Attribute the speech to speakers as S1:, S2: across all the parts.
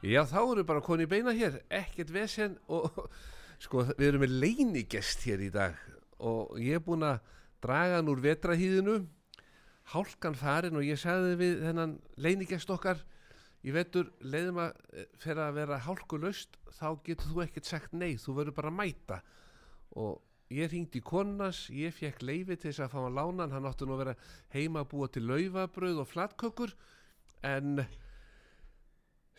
S1: Já, þá við bara konið í beina hér, ekkert vesen og sko, við erum með leinigest hér í dag og ég er búinn að draga hann úr vetrahýðinu, hálkan farin og ég sagði við þennan leinigest okkar í vetur, leiðum að fyrir að vera hálkulöst, þá getur þú ekkert sagt nei, þú verður bara að mæta. Og ég ringdi í konas, ég fekk leifi til þess að fá hann lánan, hann átti nú að vera heima að búa til laufabröð og flatkökur en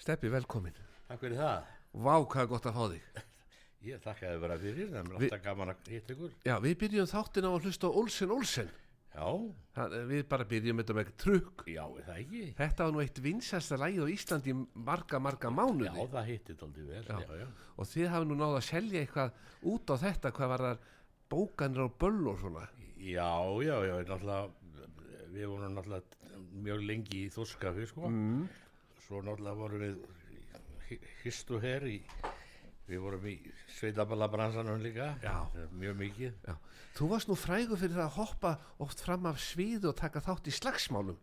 S1: Steppi, velkomin.
S2: Takk fyrir það.
S1: Vá, hvað er gott að fá þig.
S2: Ég þakka þið bara fyrir, það er
S1: Vi-
S2: alltaf gaman að hitta ykkur.
S1: Já, við byrjum þáttin á að hlusta Olsen Olsen.
S2: Já,
S1: Það, við bara byrjum þetta með trukk.
S2: já, það ekki?
S1: Þetta var nú eitt vinsasta lægið á Íslandi marga, marga
S2: Já,
S1: mánuði.
S2: það hittið aldrei vel,
S1: Já.
S2: já, já.
S1: Og þið hafi nú náða að selja eitthvað út á þetta, hvað var þar bókanir á böll og svona.
S2: Já, já, já, við vorum náttúrulega mjög lengi í þorskafi, sko.
S1: Mm.
S2: Svo náttúrulega vorum við og her í, við vorum í sveitaballabransanum líka.
S1: Já.
S2: Mjög mikið.
S1: Já. Þú varst nú frægur fyrir það að hoppa oft fram af sviðu og taka þátt í slagsmálum.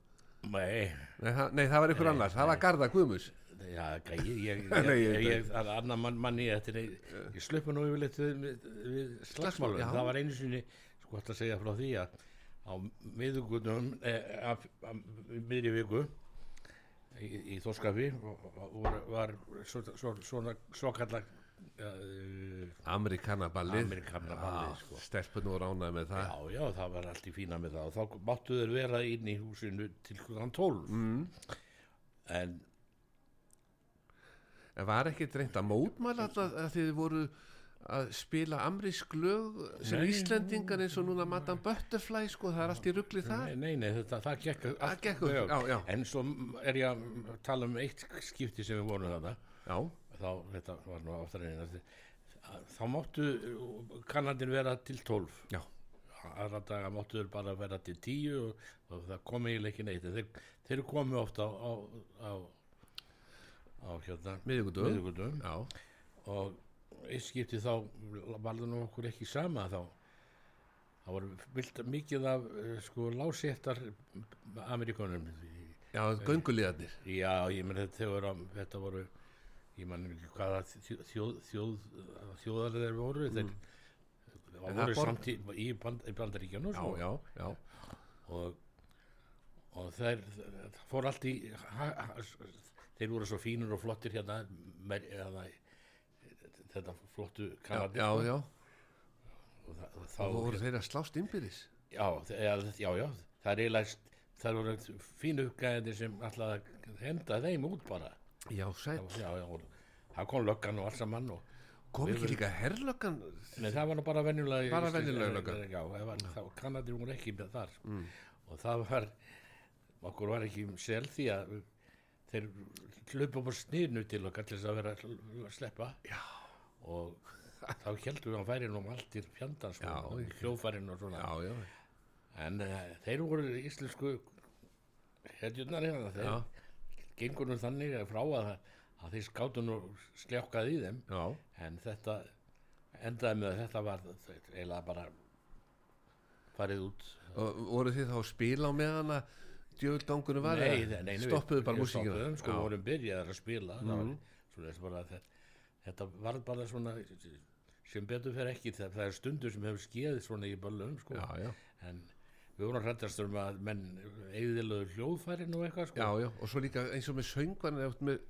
S2: Nei,
S1: Nei, það, nei, það var ykkur
S2: Nei,
S1: annar. Það var. Garða Guðmus.
S2: Já, ég, ég, ég,
S1: ég-
S2: það er annar mann, manni eftir, ég, ég sluppu nú yfirleitt við, við, slagsmálum,
S1: já.
S2: það var einu sinni, sko hægt að segja frá því að á miðugutum, eh, af, af miðri viku í, í Þorskafi var, var svo, svo, svona svokallar uh,
S1: Amerikanaballið.
S2: Amerikanaballið,
S1: Já,
S2: sko.
S1: Stelpun og ránaði með það.
S2: já, já, það var allt í fína með það og þá máttu þeir vera inn í húsinu til klukkan 12
S1: Mm.
S2: en
S1: En var ekki reynd að mótmæla að þið voru að spila amrísk lög sem
S2: Nei.
S1: Íslendingar eins og núna Madame Butterfly sko, það er allt í ruggli þar.
S2: Nei, nei, nei þetta, það gekk
S1: Það gekk já, já.
S2: En svo er ég að tala um eitt skipti sem við vorum þarna.
S1: Já,
S2: þá, þetta var nú áttar einu þá máttu kannandin vera til 12
S1: já,
S2: aðra daga máttu þeir bara vera til 10 og, og það kom eiginlega ekki neitt. Þeir, þeir komu ofta á á, á, á hérna.
S1: Já,
S2: og eitt skipti þá var það nú okkur ekki sama þá. Það voru vilt mikið af eh, sko láséttar Amerikunum
S1: já, göngulíðarnir
S2: já ég menn þetta þetta voru ég man ekki hvaða þjóð, þjóð, þjóð, þjóðar þeir voru þeir það
S1: það
S2: voru samt í, í, band, í bandaríkjanu
S1: Já, já, já,
S2: og og þeir það fór allt í ha, ha, þeir voru svo fínur og flottir hérna, með, hérna þetta flottu
S1: já,
S2: kanadi
S1: já, já.
S2: og það, og
S1: Þá
S2: þá
S1: voru þeir að slást innbyrðis?
S2: Já, já, já, já, það er eiginlega það voru fínu gæðinir sem alltaf að henda þeim út bara.
S1: Já,
S2: já, já, og það kom löggan og allt saman og
S1: kom ekki líka herrlöggan
S2: Nei, það var nú bara venjulega
S1: Bara venjulega löggan.
S2: Já, var, það, Kanadi voru ekki með þar. Og það var okkur var ekki um sel því að þeir upp á sniðnu til okkar til þess að vera að sleppa.
S1: Já.
S2: Og þá heldum við að færi nú um allt til fjandans
S1: Já,
S2: og hljóðfærin og svona.
S1: Já, já,
S2: en uh, þeir voru íslensku hedjurnar hérna þeir gengur nú þannig frá að, að þeir skáttu nú sljákað í þeim.
S1: Já.
S2: En þetta endaði með að þetta var eiginlega bara farið út.
S1: Og voru þið þá að spila á meðan að djöfuldangunum var
S2: nei, nei,
S1: stoppuðu
S2: við-
S1: bara
S2: við
S1: músíkina?
S2: stoppuðum, sko, vorum byrjaðar að spila það
S1: Mhm.
S2: var, svona, bara, þetta, þetta var bara svona sem betur fer ekki það, það er stundur sem hefur skeið svona í böllum sko. en við vorum hrættast um að menn eigðilöðu hljóðfærin og eitthvað sko.
S1: já, já og svo líka eins og með söngvan eða með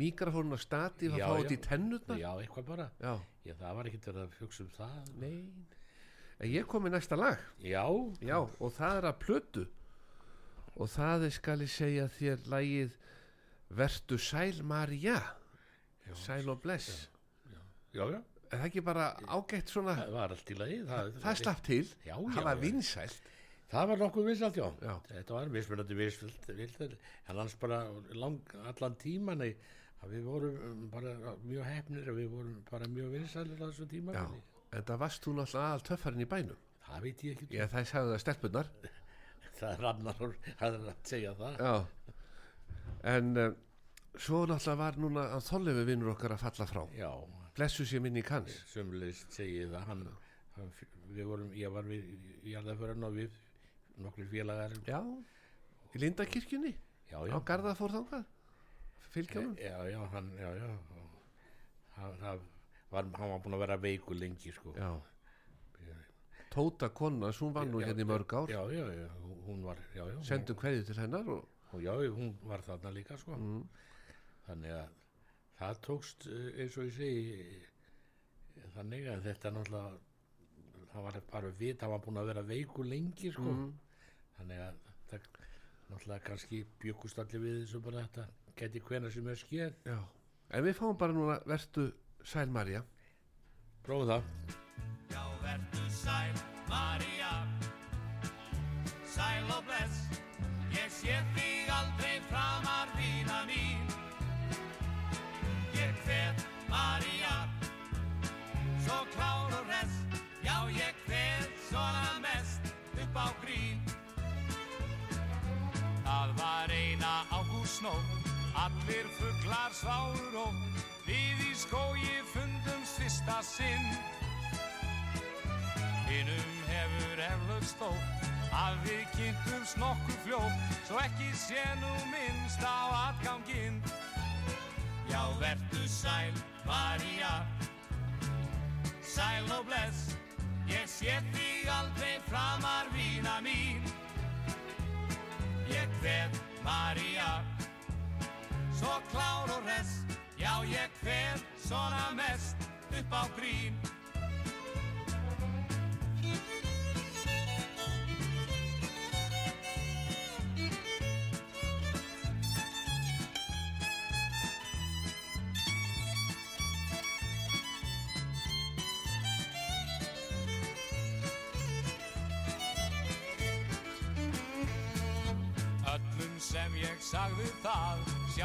S1: mikrofónun á stati að fá þetta í tennutna
S2: já, eitthvað bara.
S1: Já,
S2: það var ekkert að hugsa um það.
S1: Nei. En ég kom í næsta lag. Og það er að plötu. Og það er skal ég segja þér lagið Vertu sæl Marja sæl og bless
S2: já, já,
S1: er það ekki bara ágætt svona
S2: það var allt í lagi það,
S1: það slapp til,
S2: Já,
S1: það
S2: já,
S1: var
S2: já.
S1: vinsælt
S2: Það var nokkuð vinsalt, já.
S1: Já.
S2: Þetta var mismunandi vinsalt, en hans bara lang, allan tíman að við vorum um, bara mjög hefnir og við vorum bara mjög vinsalir á þessu tíma.
S1: já, en það varst þú náttúrulega aðal töffarinn í bænum
S2: Það veit ég ekki.
S1: ég það sagði það stelpunar
S2: Það er annar að segja það.
S1: Já En uh, svo náttúrulega var núna að þollefi vinnur okkar að falla frá.
S2: Já,
S1: Blessu sér minni í kanns
S2: sömulegist segi ég það. Hann, hann, við vorum, ég var við jarðaförun og við nokkur félagar.
S1: Já, í Lindakirkjunni?
S2: Já,
S1: á
S2: já,
S1: Garða fór þangað? Fylgja honum?
S2: Já, já, hann, já, já. Hann, hann, var, hann var búin að vera veikur lengi sko.
S1: Já. Tóta konna, hún var nú
S2: Já,
S1: hérna í mörg ár.
S2: já, já, já, hún var
S1: sendum hverju til hennar og,
S2: hún, já, hún var þarna líka sko.
S1: Mm,
S2: þannig að það tókst eh, eins og ég segi þannig að þetta náttúrulega það var bara að vita, hann var búin að vera veikur lengi sko.
S1: Mm,
S2: þannig að það náttúrulega kannski byggust allir við þessu bara þetta geti hvena sem er skeð.
S1: Já. En við fáum bara núna vertu Sæl Marja
S2: prófum það.
S3: Já, vertu sæl, María. Sæl og bless. Ég sé þig aldrei framar vína mín María. Svo klár og res Já, ég hvet svona mest upp á grín. Það var eina ágústnótt Allir fuglar sváur og Við í skógi fundumst fyrsta sinn. Hinnum hefur eflaust þó að við kynntumst nokkuð fljótt svo ekki sé nú minnst á atganginn. Já, vertu sæl, María, sæl og bless, ég sé þig aldrei framar vína mín. Ég hvet, María, svo klár og res, já, ég hvet svona mest upp á grín.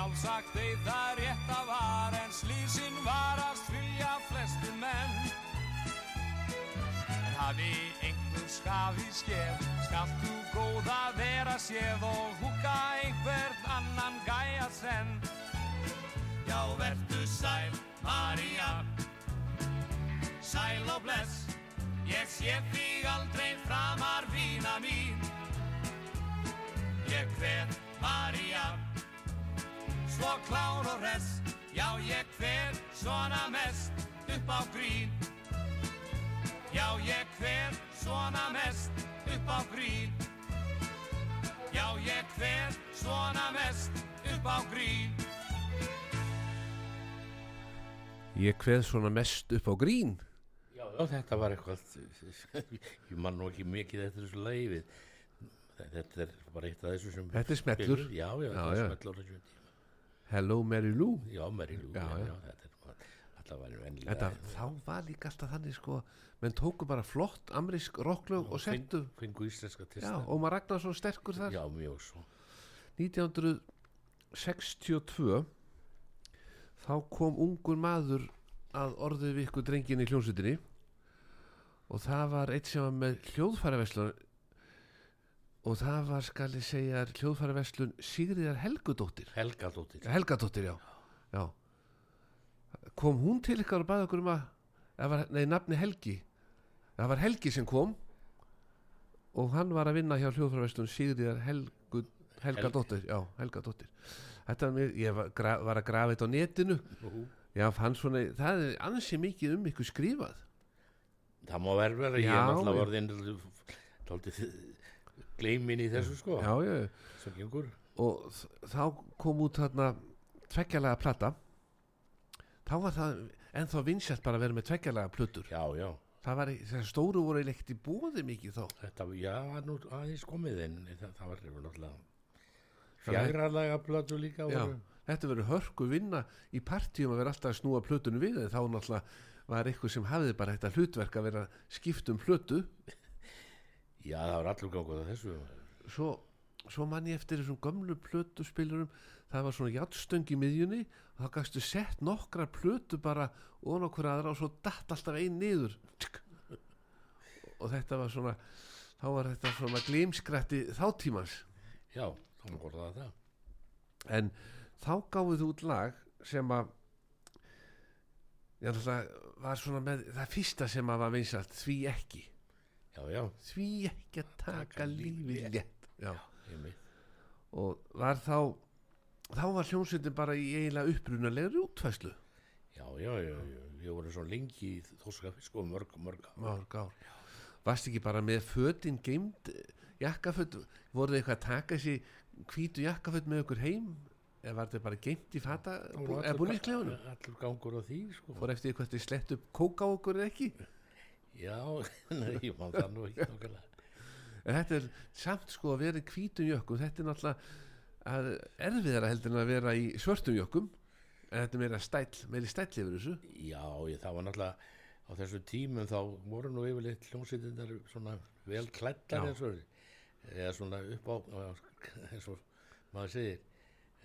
S3: Sjálfsagt þeir það rétt að var, en slísin varast vilja flestu menn. En hafi einhver skafi skeð, skalt þú góða vera séð og húka einhvern annan gæja senn. Já, vertu sæl, María, sæl og bless, ég sé þig aldrei framar vína mín. Ég hvet María Svo klár og res Já, ég hvet svona mest upp á grín Já, ég hvet svona mest upp á grín Já, ég hvet svona mest upp á grín
S1: ég kveð svona mest upp á grín
S2: já, já, þetta var eitthvað ég man nú ekki mikið eftir þessu leifið þetta er bara eitt af þessu sem
S1: Þetta er smellur.
S2: já, já, þetta
S1: Já,
S2: er
S1: já.
S2: smellur.
S1: Hello Mary Lou.
S2: Já, Mary Lou
S1: Já,
S2: já,
S1: já.
S2: þetta var vennilega
S1: þá var líka alltaf þannig sko menn tóku bara flott amrísk rocklög og settu og maður Ragnarsson sterkur þar.
S2: Já, mjög svo.
S1: 1962 þá kom ungur maður að orðið við ykkur drengin í hljómsutinni og það var eitt sem var með hljóðfæraverslun og það var skal ég segja hljóðfæraverslun Sigriðar Helgudóttir.
S2: Helga Dóttir
S1: Helgadóttir, já. já. Kom hún til ykkar og baði okkur um að var, nei, nafni Helgi. Það var Helgi sem kom og hann var að vinna hjá hljóðfæraverslun Sigriðar Helgu, Helgadóttir. Já, Helgadóttir. Þetta var ég var, gra, var að grafa þetta á netinu.
S2: Nú,
S1: já, fann svona, það er ansi mikið um ykkur skrifað.
S2: Það má vel vera ég er náttúrulega orðin dálítið gleymin í þessu sko
S1: já, já, og þá kom út þarna tveggjalega plata. Þá var það ennþá vinsjælt bara að vera með tveggjalega plötur.
S2: Já, já,
S1: það var, stóru voru ekkert í bóði mikið þá.
S2: Þetta, já, nú aðeins komið en það, það var náttúrulega fjagralega plötu líka
S1: Já, þetta verður hörku vinna í partíum að vera alltaf að snúa plötunum við þá náttúrulega var eitthvað sem hafði bara þetta hlutverk að vera skipt um plötu
S2: já, það var allur gangur á þessu.
S1: Svo, svo mann ég eftir þessum gömlu plötuspilurum það var svona játtstöng í miðjunni og þá gafstu sett nokkra plötu bara og nokkur aðra og svo datt alltaf ein niður. Tsk. og þetta var svona þá var þetta svona glimskrætti þáttímans
S2: já, þá voru það það.
S1: En þá gáðu þú út lag sem að já, það var svona með það fyrsta sem að var vinsalt því ekki
S2: já, já,
S1: því ekki að taka
S2: lífið
S1: létt og var þá þá var hljómsveitin bara í eiginlega upprunalegri útfæslu
S2: já, já, já, já, ég voru svo lengi í þóskafi, sko, mörg, mörg ár.
S1: mörg ár. Varst ekki bara með fötin geimt jakkaföt, voruð þið eitthvað að taka þessi hvítu jakkaföt með ykkur heim? Eða var þetta bara geimt í fata eða búin í klefunum
S2: Allur gangur á því, sko.
S1: fór eftir eitthvað þið slett upp kók á okkur eða ekki
S2: Já, ég má það nú ekki nákvæmlega.
S1: en þetta er samt sko að vera í hvítum jökkum. Þetta er náttúrulega erfiðara heldur en að vera í svörtum jökkum. En þetta er meira stæll, meiri stæll yfir þessu.
S2: Já, ég, það var náttúrulega á þessu tímum þá voru nú yfirleitt hljómsveitinnar svona vel klættar
S1: Já.
S2: eins og eða svona upp á eins og maður segir.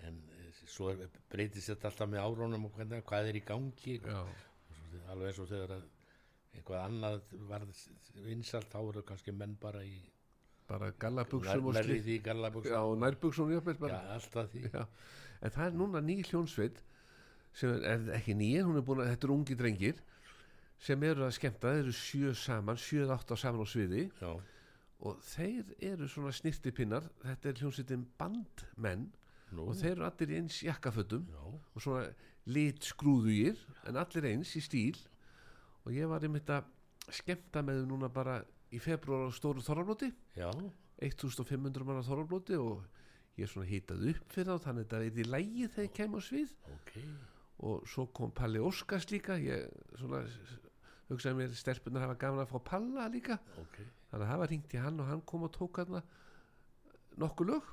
S2: En eh, svo breytist þetta alltaf með árónum og hvernig, hvað er í gangi. Og alveg eins og þegar að eitthvað annað varð vinsalt þá eru kannski menn bara í
S1: bara gallabuxum já, og jöfnveld
S2: Já, alltaf því.
S1: Já, en það er núna ný hljónsveit sem er, ekki ný en hún er búin að þetta eru ungi drengir sem eru að skemmta, þeir eru sjö saman sjö átt á saman á sviði.
S2: Já,
S1: og þeir eru svona snirtipinnar þetta er hljónsveitin bandmenn
S2: nú,
S1: og þeir eru allir eins jakkafötum og svona lit skrúðugir en allir eins í stíl og ég var einmitt að skemmta með þau núna bara í februar á stóru þorrablóti.
S2: Já,
S1: 1500 manna þorrablóti og ég svona hýtaði upp fyrir þá þannig að þetta er í lægi þegar ég kem á svið.
S2: Ok.
S1: Og svo kom Palli Óskars líka ég svona hugsaði mér stelpunar hafa gaman að fá Palla líka.
S2: Ok,
S1: þannig að það var hringt í hann og hann kom og tók hann nokkuð lög.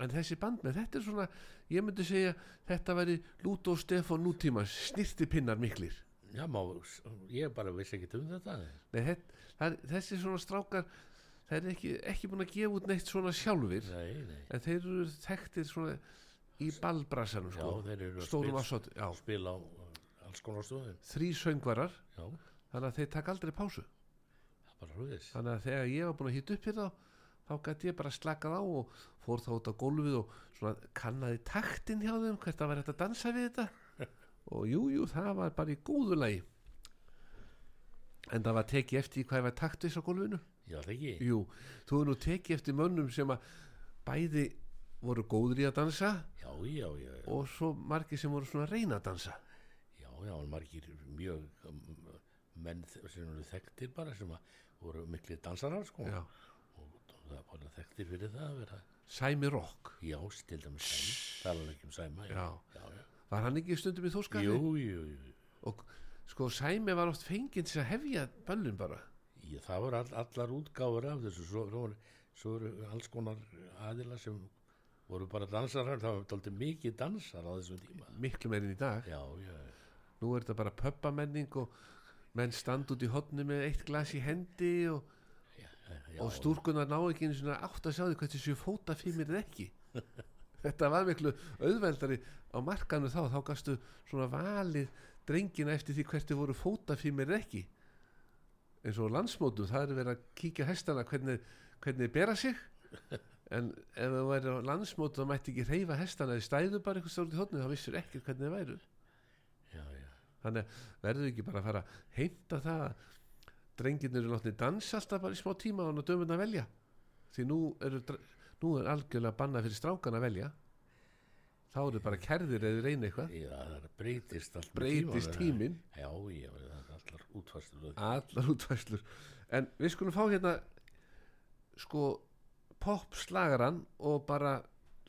S1: En þessi band með þetta er svona ég myndi segja þetta væri Lúto Stefán nútímans snirti pinnar miklir
S2: já, má, ég bara vissi ekki um þetta.
S1: Nei, þetta, það, þessi svona strákar það er ekki, ekki búin að gefa út neitt svona sjálfur
S2: nei, nei,
S1: en þeir eru þekktir svona í ballbrassanum
S2: já,
S1: sko,
S2: þeir eru að
S1: afsótt já,
S2: spila á uh, alls konar stöðum.
S1: Þrý söngvarar.
S2: Já,
S1: þannig að þeir taka aldrei pásu. Þannig að þegar ég var búin að hýtta upp hérna þá gæti ég bara slakað á og fór þá út á gólfið og svona kannaði taktin hjá þeim hvert það var hægt að dansa við þetta og jú, jú, það var bara í góðu lagi. En það var tekið eftir hvað var taktvis á gólfinu.
S2: Já, það ekki?
S1: Jú, þú hefur nú tekið eftir mönnum sem að bæði voru góður í að dansa
S2: já, já, já, já,
S1: og svo margir sem voru svona að reyna að dansa.
S2: Já, já, margir mjög um, menn sem eru þekktir bara sem að voru mikli dansarar sko.
S1: Já.
S2: og það er bara þekktir fyrir það að vera
S1: Sæmi Rock.
S2: Já, til dæmis sæma, tala ekki um sæma
S1: Já.
S2: já, já.
S1: Var hann ekki stundum í þóskafi
S2: Jú, jú, jú,
S1: og sko Sæmi var oft fenginn til að hefja böllin bara.
S2: Já, það voru all, allar útgáfur af þessu, svo, svo, svo voru alls konar aðila sem voru bara dansarar, það var aldrei mikið dansar á þessum tíma.
S1: miklu meirinn í dag.
S2: Já, já,
S1: nú er þetta bara pöppamenning og menn stand út í hotni með eitt glas í hendi og, og stúrkunar ná ekki einu svona átt að sjá því hvað þessu fóta fyrir er ekki. Þetta var miklu auðveldari á markanu þá, þá gastu svona valið drengina eftir því hvert þið voru fóta fyrir ekki. Eins og á landsmótum, það er verið að kíkja hestana hvernig, hvernig þeir bera sig. En ef það væri á landsmótum þá mætti ekki reyfa hestana eða stæðu bara eitthvað stórt í hotni þá vissur ekki hvernig þeir væru.
S2: Já, já,
S1: þannig verður ekki bara að fara að heimta það að drengirnir eru látni dansa alltaf bara í smá tíma og dömurna velja? Því nú, eru, nú er algjörlega bannað fyrir strákan að velja þá eru bara kærðir eða reyna eitthvað.
S2: Já, það breytist allt með
S1: breytist tíminn.
S2: Já, já, allar útfæstur.
S1: allar útvæslur en við skulum fá hérna sko popslagaran og bara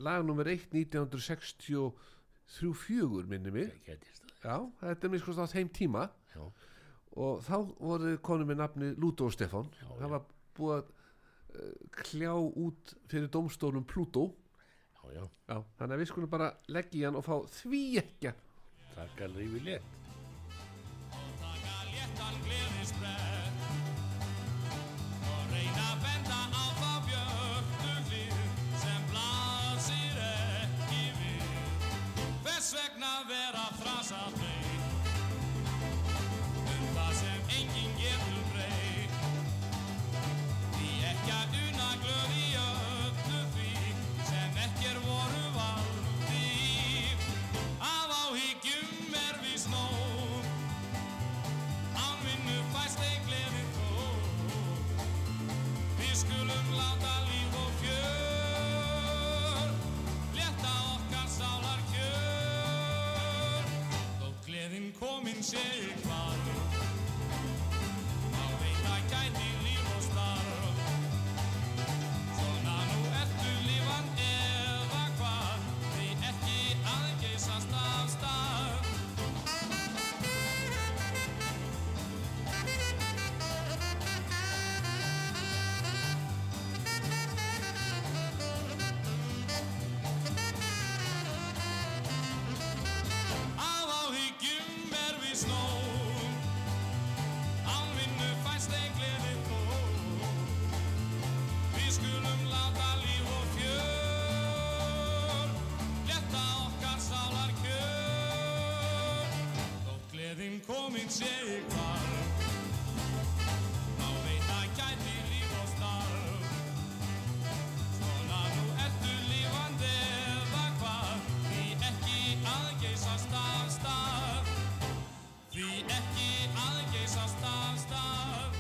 S1: lag nummer 1 1963 minni mig.
S2: Gætist það,
S1: já, þetta er mér sko á þeim tíma.
S2: Já,
S1: og þá voru konu með nafni Lútó Stefán.
S2: Já,
S1: það var búið að uh, kljá út fyrir domstólum Plútó
S2: já, já,
S1: Já, þannig að við skulum bara leggja í hann og fá því ekki.
S2: Taka lífi létt.
S3: taka léttan gleðisbrett og reyna að benda á þá björtu hlið sem blasir ekki við. Hvers vegna vera þrasa þau mín sé ég hvar Má veita gæti líf og starf. Svona nú ertu lífandi eða hvað? Því ekki aðgeisast af stað. Því ekki aðgeisast af stað.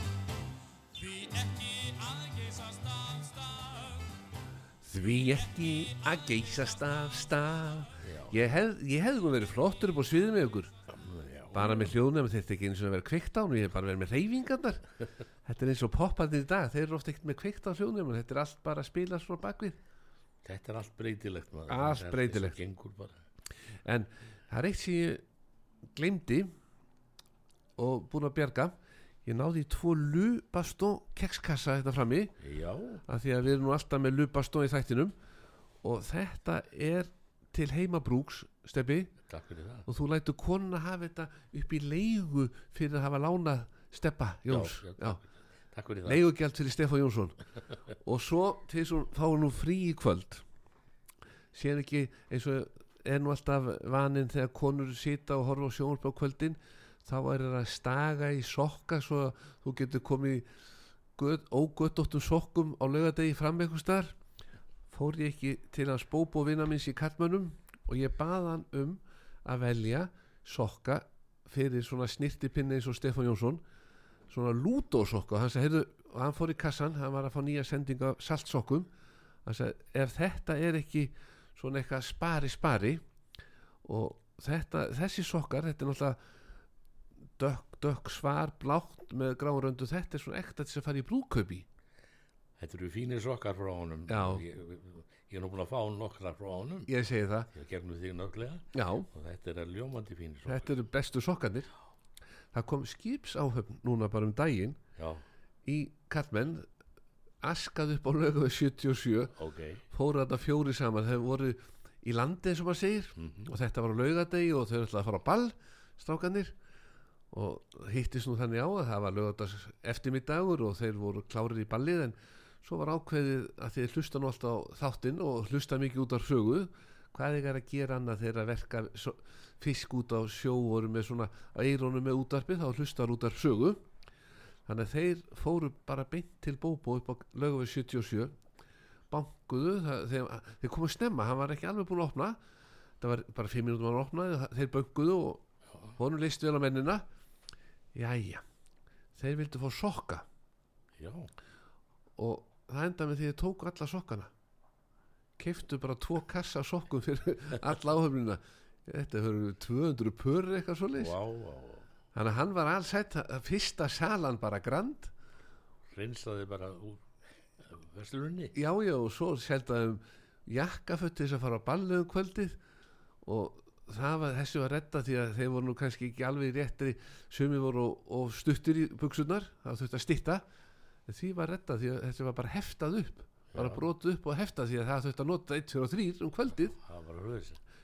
S3: Því ekki aðgeisast af stað.
S1: Því ekki að geysast af stað. Ég hef, ég hef verið flottur upp á sviðið með ykkur.
S2: Já,
S1: bara með hljóðnum þetta ekki eins og að vera kveikt á nú ég hef bara verið með reyfingarnar þetta er eins og popparnir í dag þeir eru ofta ekkert með kveikt á hljóðnum þetta er allt bara að spila svo bakvið
S2: þetta er allt breytilegt maður.
S1: Allt
S2: er
S1: breytilegt. en það er eitt sem ég glemdi og búin að bjarga. Ég náði tvo lubastó kekskassa þetta frammi
S2: Já,
S1: af því að við erum nú alltaf með lubastó í þættinum. Og þetta er til heimabrúks steppi og þú lætur konuna hafa þetta upp í leigu fyrir að hafa lánað steppa Jóns.
S2: Já, já,
S1: Já, leigugjald fyrir Stefán Jónsson. Og svo til þess að fá nú frí í kvöld sér ekki eins og er nú alltaf vaninn þegar konur sita og horfa á sjónvarp á kvöldin þá er það að staga í sokka svo að þú getur komið göt, ógöttóttum sokkum á laugadegi fram eitthvað starf fór ég ekki til hans bóbo vinna minns í Karlmönnum og ég bað hann um að velja sokka fyrir svona snirtipinni eins og Stefán Jónsson svona lúdósokka og hann sagði, heyrðu, hann fór í kassan hann var að fá nýja sendinga af saltsokkum hann sagði, ef þetta er ekki svona eitthvað spari spari og þetta, þessi sokkar þetta er náttúrulega dökk, dökk svar, blátt með gráuröndu, þetta er svona ekta til þess að fara í brúðkaupi
S2: Þetta eru fínir sokkar frá honum.
S1: Já.
S2: Ég, er nú búin að fá nokkra frá honum.
S1: ég segi það,
S2: Ég gegnum þig nöglega.
S1: Já.
S2: Og þetta er ljómandi fínir sokkar.
S1: þetta eru bestu sokkarnir. Það kom skipsáhöfn núna bara um daginn
S2: Já,
S1: í Kallmenn askað upp á lögu 77
S2: ok.
S1: fóru þetta fjóri saman. Þeir voru í landi eins og maður segir.
S2: Mhm.
S1: og þetta var á laugadegi og þau ætlaði að fara á ball strákanir og hittist nú þannig á að það var laugardags eftirmiddagur og þeir voru klárir í ballið en svo var ákveðið að þeir hlusta nú alltaf á þáttinn og hlusta mikið út á sögu. Hvað þeir að gera annað þegar að verka fisk út á sjó voru með svona eirónu með útarpið þá hlustar út af sögu. Þannig að þeir fóru bara beint til Bóbó upp á lögum 77 bankuðu það, þeir, þeir komu snemma, hann var ekki alveg búin að opna. Það var bara fimm mínútum að hann opnaði það- þeir bankuðu og honum leist vel á mennina. Jæja þeir vildu fá sokka.
S2: Já,
S1: og það enda með því að þeir tóku alla sokkana. Keiftu bara tvo kassa sokkum fyrir alla áhöfnina. Þetta höfðu 200 pörur eitthvað svo
S2: vá, vá, vá.
S1: þannig að hann var allsætt fyrsta salan bara grand.
S2: Reynsaði bara úr vestlunni.
S1: já já og svo seldaðum jakkaföt til þess að fara á ballu um kvöldið. Og það var, þessi var redda því að þeir voru nú kannski ekki alveg réttri. Sumi voru og, og stuttir í buksunar það þurfti að stytta. en því var redda því að þessi var bara heftað upp. Bara
S2: Já.
S1: brotið upp og heftað því að það þurfti að nota 1, 2 og 3 um kvöldið.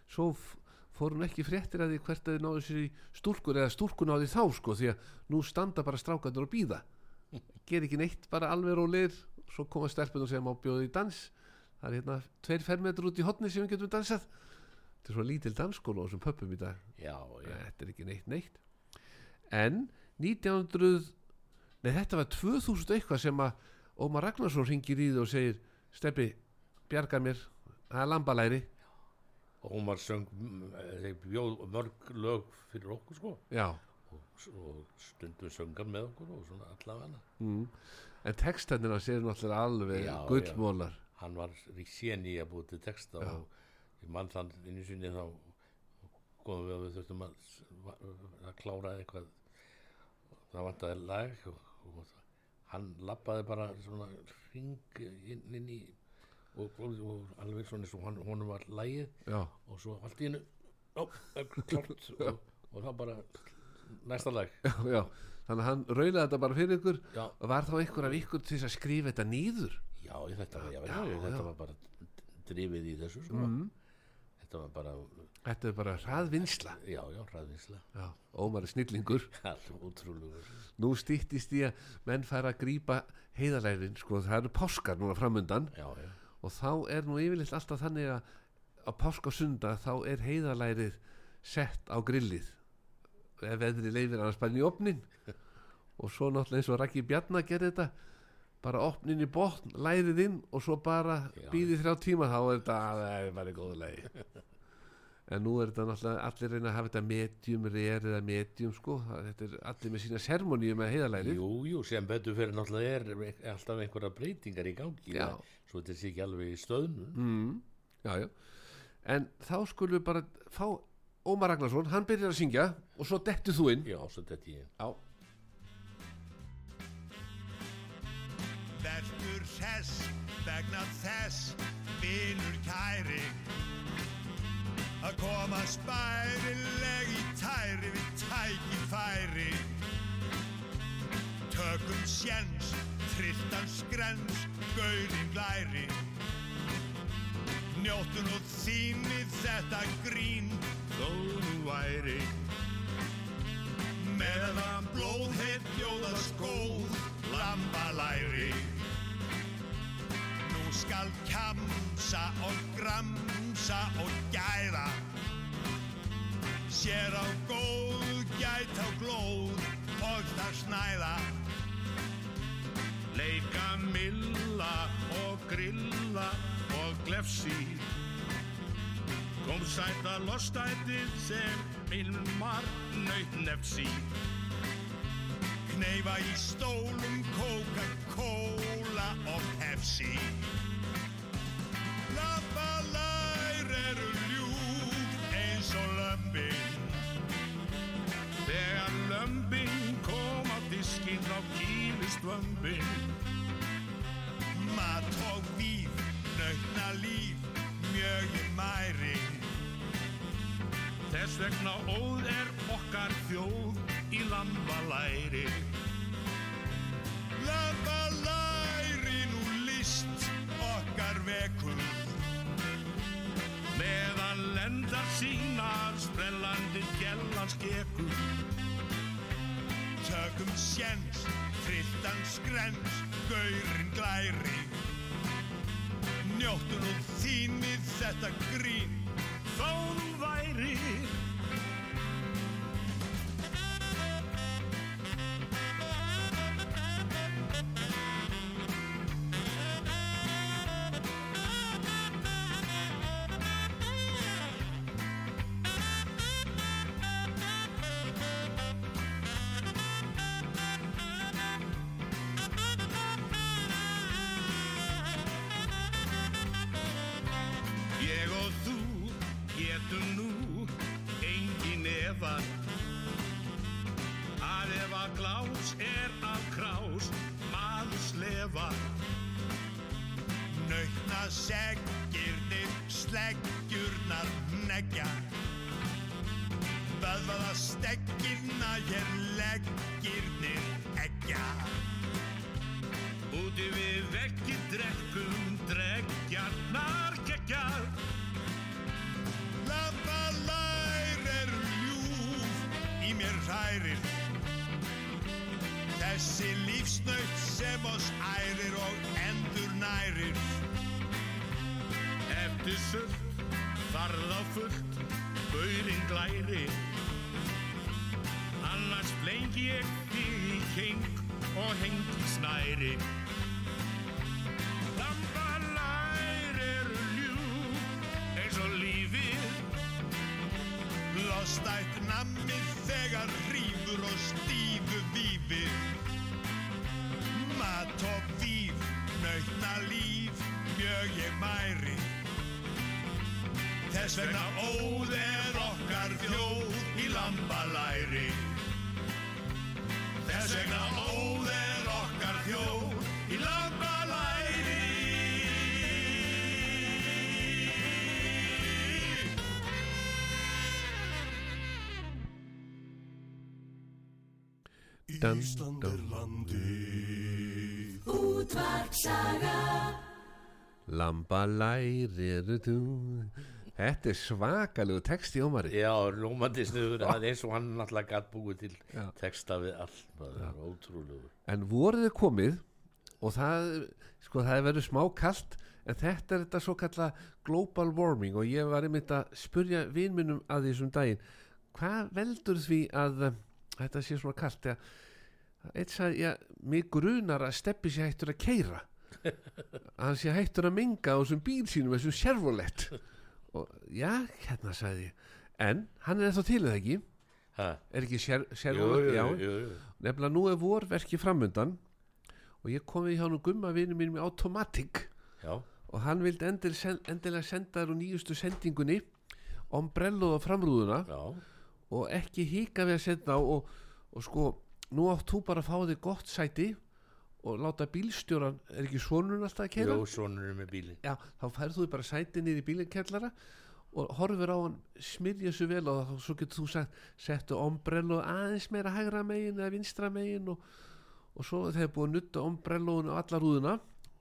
S1: Svo fór hún ekki fréttir að því hvert að þið náðu sér í stúlkur eða stúlkur náði þá sko því að nú standa bara strákandur og býða ger ekki neitt bara alveg rólir svo koma stelpunum sem á bjóðu í dans? Það er hérna tveir fermetr út í hotni sem við getum dansað. Þetta er svo lítil dansskóla á þessum pöppum í dag.
S2: Já, já.
S1: þetta er ekki neitt neitt. En 1900 nei þetta var 2000 eitthvað sem að Ómar Ragnarsson ringir í þið og segir Steppi, bjarga mér það er lambalæri
S2: Ómar söng, bjóð mörg lög fyrir okkur sko.
S1: já
S2: Og, stundum söngan með okkur og svona allavega.
S1: mm. en textannina séu náttúrulega alveg
S2: Já,
S1: gullmólar
S2: Hann var í séni að búið til texta
S1: Já.
S2: og ég mann þann einu sinni þá komum við að við þurftum að, að klára eitthvað það vantaði lag og, og hann lappaði bara svona ring inn, inn í og, og, alveg svona eins og hann, honum var lagið.
S1: Já,
S2: og svo allt í hennu og, og það bara næsta lag.
S1: Já, þannig að hann raulaði þetta bara fyrir ykkur.
S2: Já,
S1: og var þá ykkur af ykkur til að skrifa þetta nýður
S2: já, ég- þetta, já, Já, þetta var bara drifið í þessu sko.
S1: mm.
S2: Þetta var bara,
S1: þetta er bara hraðvinnsla.
S2: Já, já, hraðvinsla
S1: já, Ómar er snillingur nú stýttist í að menn fara að grípa heiðalærin, sko, það eru páskar núna framundan.
S2: Já, já,
S1: og þá er nú yfirleitt alltaf þannig að á páskasunda þá er heiðalærið sett á grillið. Ef veðri leifir annars inn í opnin og svo náttúrulega eins og Raki Bjarnar gerði þetta bara opnin í botn, lærið inn og svo bara
S2: Já.
S1: býði þrjá tíma þá er þetta að það er bara góðu lægi en nú er þetta náttúrulega allir reyna að hafa þetta medium, rare eða medium sko, þetta er allir með sína sermoníu með heiðalærið
S2: jú, jú, sem betur fyrir náttúrulega er er alltaf einhverja breytingar í gangi
S1: Já.
S2: svo þetta sé ekki alveg í stöðnum
S1: mm, já, já. en þá skulum við bara fá Ómar Ragnarsson, hann byrjar að syngja og svo dettu þú inn.
S2: Já, svo þetta ég
S1: já,
S4: Verður hress vegna þess vinur kæri. Að koma spærileg í tæri við tækifæri. Tökum sjens, trilltan skrens, gaurinn glæri. Njóttu nú þínið þetta grín þó nú væri. Meðan blóðheit bjóða skóð lambalæri Nú skal kjamsa og gramsa og gæða Sér á góð gæt á glóð og það snæða. Leika milla og grilla og glefsi. Kom sæta lostætið sem ilmar nöyt nefsi Kneifa í stólum Coca-Cola og Pepsi. Lambalær eru ljúf eins og lömbin. Þegar lömbin kom á diskinn á kýlist vömbin. Mat og víf, nautna líf, mjög ég mæri Þess vegna óð er okkar þjóð í lambalæri. Lambalæri nú list okkar vekur. Meðan lendar sínar sprellandi gjellan skekur Tökum sjens, trilltan skrens, gaurinn glæri. Njóttu nú þínið þetta grín Þó þú væri efa að ef að glás er af krás maður slefa Nautna seggirnir sleggjurnar negja Vöðvaða steggirna hér leggirnir eggja. Úti við veggi drekkum dreggjarnar geggjar í hrærir Þessi lífsnaut sem oss ærir og endur nærir. Eftir sult, farð á fullt, gaurinn glæri Annars flengi ég þig í keng og hengi snæri. Lambalær eru ljúf eins og lífið. Lostætt nammið þegar rífur og stífu vífið Mat og víf, nautna líf, mjög ég mæri. Þess vegna óð er okkar
S3: þjóð í lambalæri. Þess vegna óðir okkar þjóð í lambalæri
S1: Dun,
S3: Ísland er landið
S5: Útvarpsaga
S1: Lambalæri þú. Þetta er svakalegu texti Ómari.
S2: Já, lómandi snuður, það er eins og hann náttúrulega gætt búið til
S1: Já.
S2: texta við allt, það er ótrúlegur.
S1: En voruð þið komið og það, sko það er verið smá kalt en þetta er þetta svo kalla global warming og ég var einmitt að spurja vinminum að því þessum daginn. Hvað veldur því að þetta sé svona kalt ja, eitt sagði, já, mig grunar að steppi sé hættur að keira hann sé hættur að minga á þessum bíl sínum, þessum servolett og já, hérna sagði ég. En hann er þá til eða ekki?
S2: Ha?
S1: er ekki servolett, já.
S2: jú, jú.
S1: nefnilega nú er vorverki framundan. Og ég kom við hjá nú gumma vinnu mínum í Automatic.
S2: Já,
S1: og hann vildi endil, endilega senda þér úr nýjustu sendingunni ombrelloð á framrúðuna.
S2: Já,
S1: og ekki hika við að senda á og, og sko, nú átt þú bara að fá þig gott sæti og láta bílstjóran, er ekki sonurinn alltaf að kera?
S2: jú, sonur er með bíli.
S1: Já, þá færð þú bara sæti niður í bílinkjallara og horfir á hann smyrja svo vel og þá svo getur þú sagt settu ombrello aðeins meira hægra megin eða vinstra megin og, og svo þegar búið að nutta ombrellónu á alla rúðuna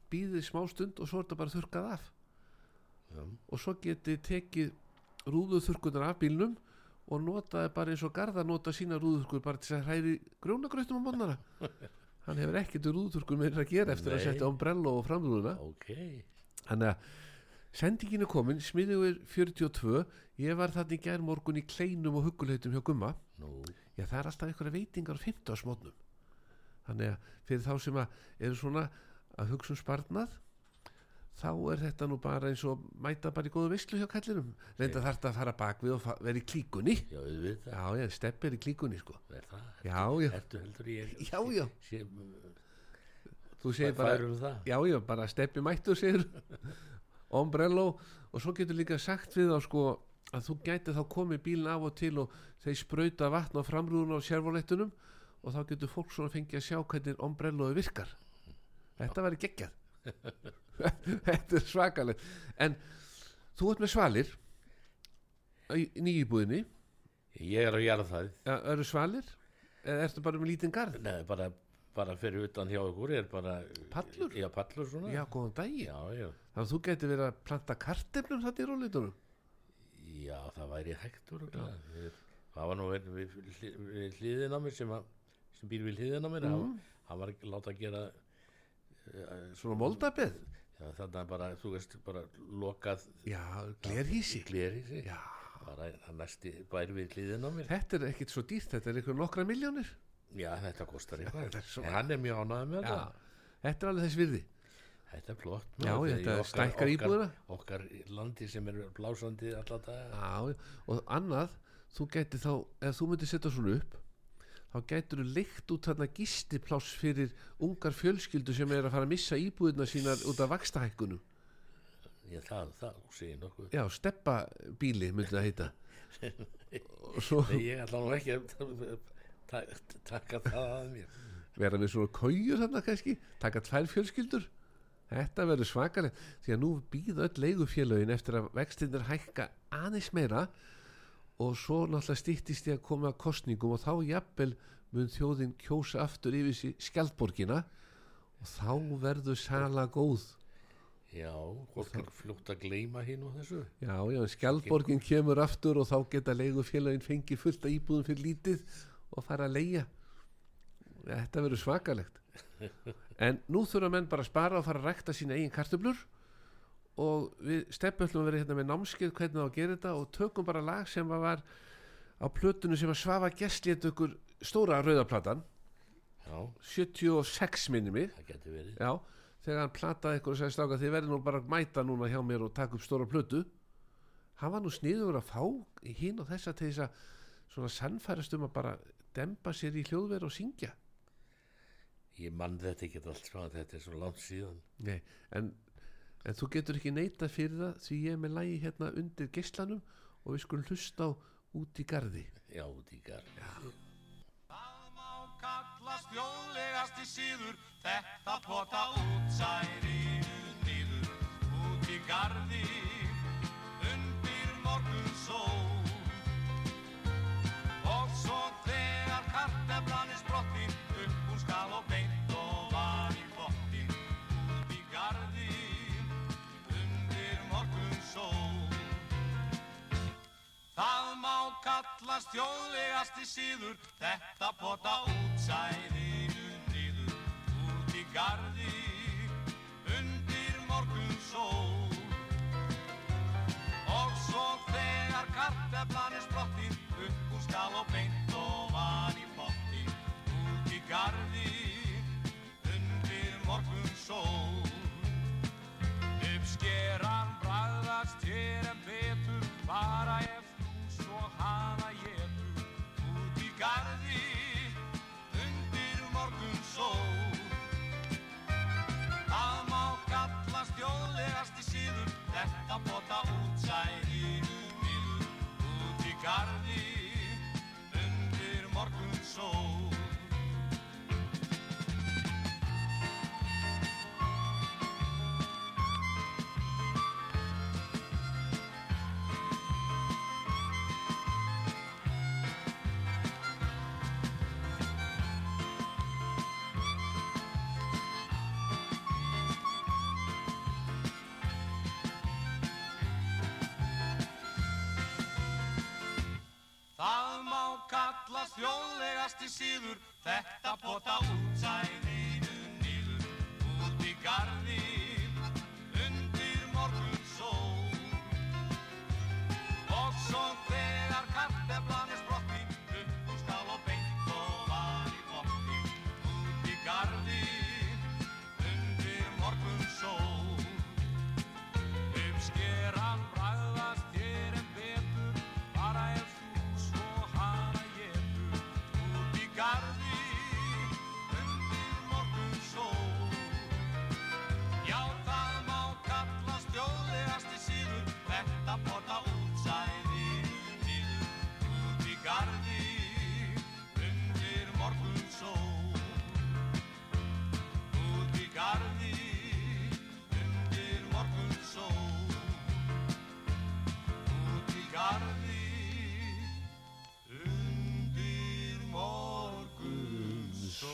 S1: býðið smá stund og svo er þetta bara þurkað af
S2: Já.
S1: og svo getið tekið rúðuþurkunar af bílnum og notaði bara eins og garða nota sína rúðuþurkur bara til að hræri grjónagrautum á mótnara hann hefur ekkert rúðuþurkur meira að gera eftir að
S2: Nei.
S1: setja ombrello á framrúðuna
S2: Ok,
S1: Þannig að sendingin er komin, smiðugur 42, ég var þarna í gær morgun í kleinum og huggulhautum hjá Gumma.
S2: nú,
S1: Já, það er alltaf einhverja veitingar á 50 smótnum. Þannig að fyrir þá sem að eru svona að hugsa um sparnað, þá er þetta nú bara eins og mæta bara í góðu veislu hjá kallinum. Reynda þarf þetta að fara bak við og vera í klíkunni.
S2: já, auðvitað,
S1: Já, já, stepp er í klíkunni, sko.
S2: er það?
S1: Já, já,
S2: Ertu heldur ég
S1: já, já.
S2: sé,
S1: Þú segir bara,
S2: færum það?
S1: já, já, bara steppi mættu sér ombrello og svo getur líka sagt við þá sko að þú gæti þá komið bílinn af og til og þeir sprauta vatn á framrúðuna á sérvolettunum og þá getur fólk svona fengið að sjá hvernig ombrelloði virkar þetta væri geggjað þetta er svakalegt. En þú ert með svalir í nýjibúðinni
S2: Ég er að gera það.
S1: eru svalir? Eða ertu bara með lítinn garð?
S2: Nei, bara, bara fyrir utan hjá ykkur er bara...
S1: Pallur?
S2: Já, pallur svona.
S1: já, góðan daginn.
S2: Já, já.
S1: þannig að þú getur verið að planta kartefnum þetta í rólitunum
S2: Já, það væri hægt Það var nú einn við, við, við hliðin á mér sem, sem býr við hliðin á mér. Hann, hann var láta að gera uh,
S1: svona moldabeð
S2: já, þannig að bara, þú veist, bara lokað
S1: Já, glerhísi
S2: glerhísi
S1: Já,
S2: bara næsti bær við hliðin á mér.
S1: Þetta er ekkit svo dýrt Þetta er eitthvað nokkra miljónir
S2: Já, þetta kostar eitthvað. En hann er mjög ánægð með það
S1: þetta. Er alveg þess virði.
S2: Þetta er flott
S1: Já, þetta
S2: í
S1: stækkar íbúðina.
S2: Okkar landi sem er blásandi alla daga.
S1: Já, og annað Þú gæti þá, ef þú myndir setja svona upp þá gætur þú leikt út þarna gistipláss fyrir ungar fjölskyldu sem er að fara að missa íbúðina sínar út af vakstahækkunum
S2: Já, það, það, þú segir nokkuð.
S1: Já, steppa bíli myndi það heita. Og svo
S2: Nei, ég ætla nú ekki að ta- taka það að mér.
S1: Vera með svona kójur þarna kannski taka tvær fjölskyldur. Þetta verður svakaleg því að nú býða öll leigufélögin eftir að vextinir hækka aðeins meira. og svo náttúrulega stýttist ég að koma að kostningum og þá jafnvel mun þjóðin kjósa aftur yfir sig skjaldborgina og þá verður sala góð.
S2: Já, fólk er fljótt að gleyma hinn og þessu.
S1: Já, já, skjaldborgin kemur aftur og þá geta leigufélögin fengið fullt að íbúðum fyrir lítið og fara að leigja. Þetta verður svakalegt. En nú þurfa menn bara að spara og fara að rækta sína eigin kartöflur og við stefnöllum verið hérna með námskeið hvernig að gera þetta og tökum bara lag sem að var á plötunum sem að svafa gestlétt okkur stóra rauðaplatan
S2: Já,
S1: 76 minni mig.
S2: Það getur verið.
S1: Já, þegar hann plataði ykkur og sagði stráka þið verður nú bara að mæta núna hjá mér og taka upp stóra plötu. Hann var nú sniður að fá hinn og þessa til þess að svona sannfærast um að bara dempa sér í hljóðverð og syngja.
S2: Ég mann þetta ekki allt svona, þetta er svo langt síðan.
S1: Nei, en, en þú getur ekki neita fyrir það því ég er með lægi hérna undir geislanum og við skulum hlusta á út í gardi
S2: Já, út í garð.
S3: Það má kallast þjóðlegasti síður Þetta pota útsærinu nýður Út í gardi Undir morgun sól Og svo þegar karteflan er sprottin Upp hún skal og Það má kallast þjóðlegasti síður, þetta pota útsæðinu kallast þjóðlegasti síður, þetta pota útsæðinu nýður, út í garði,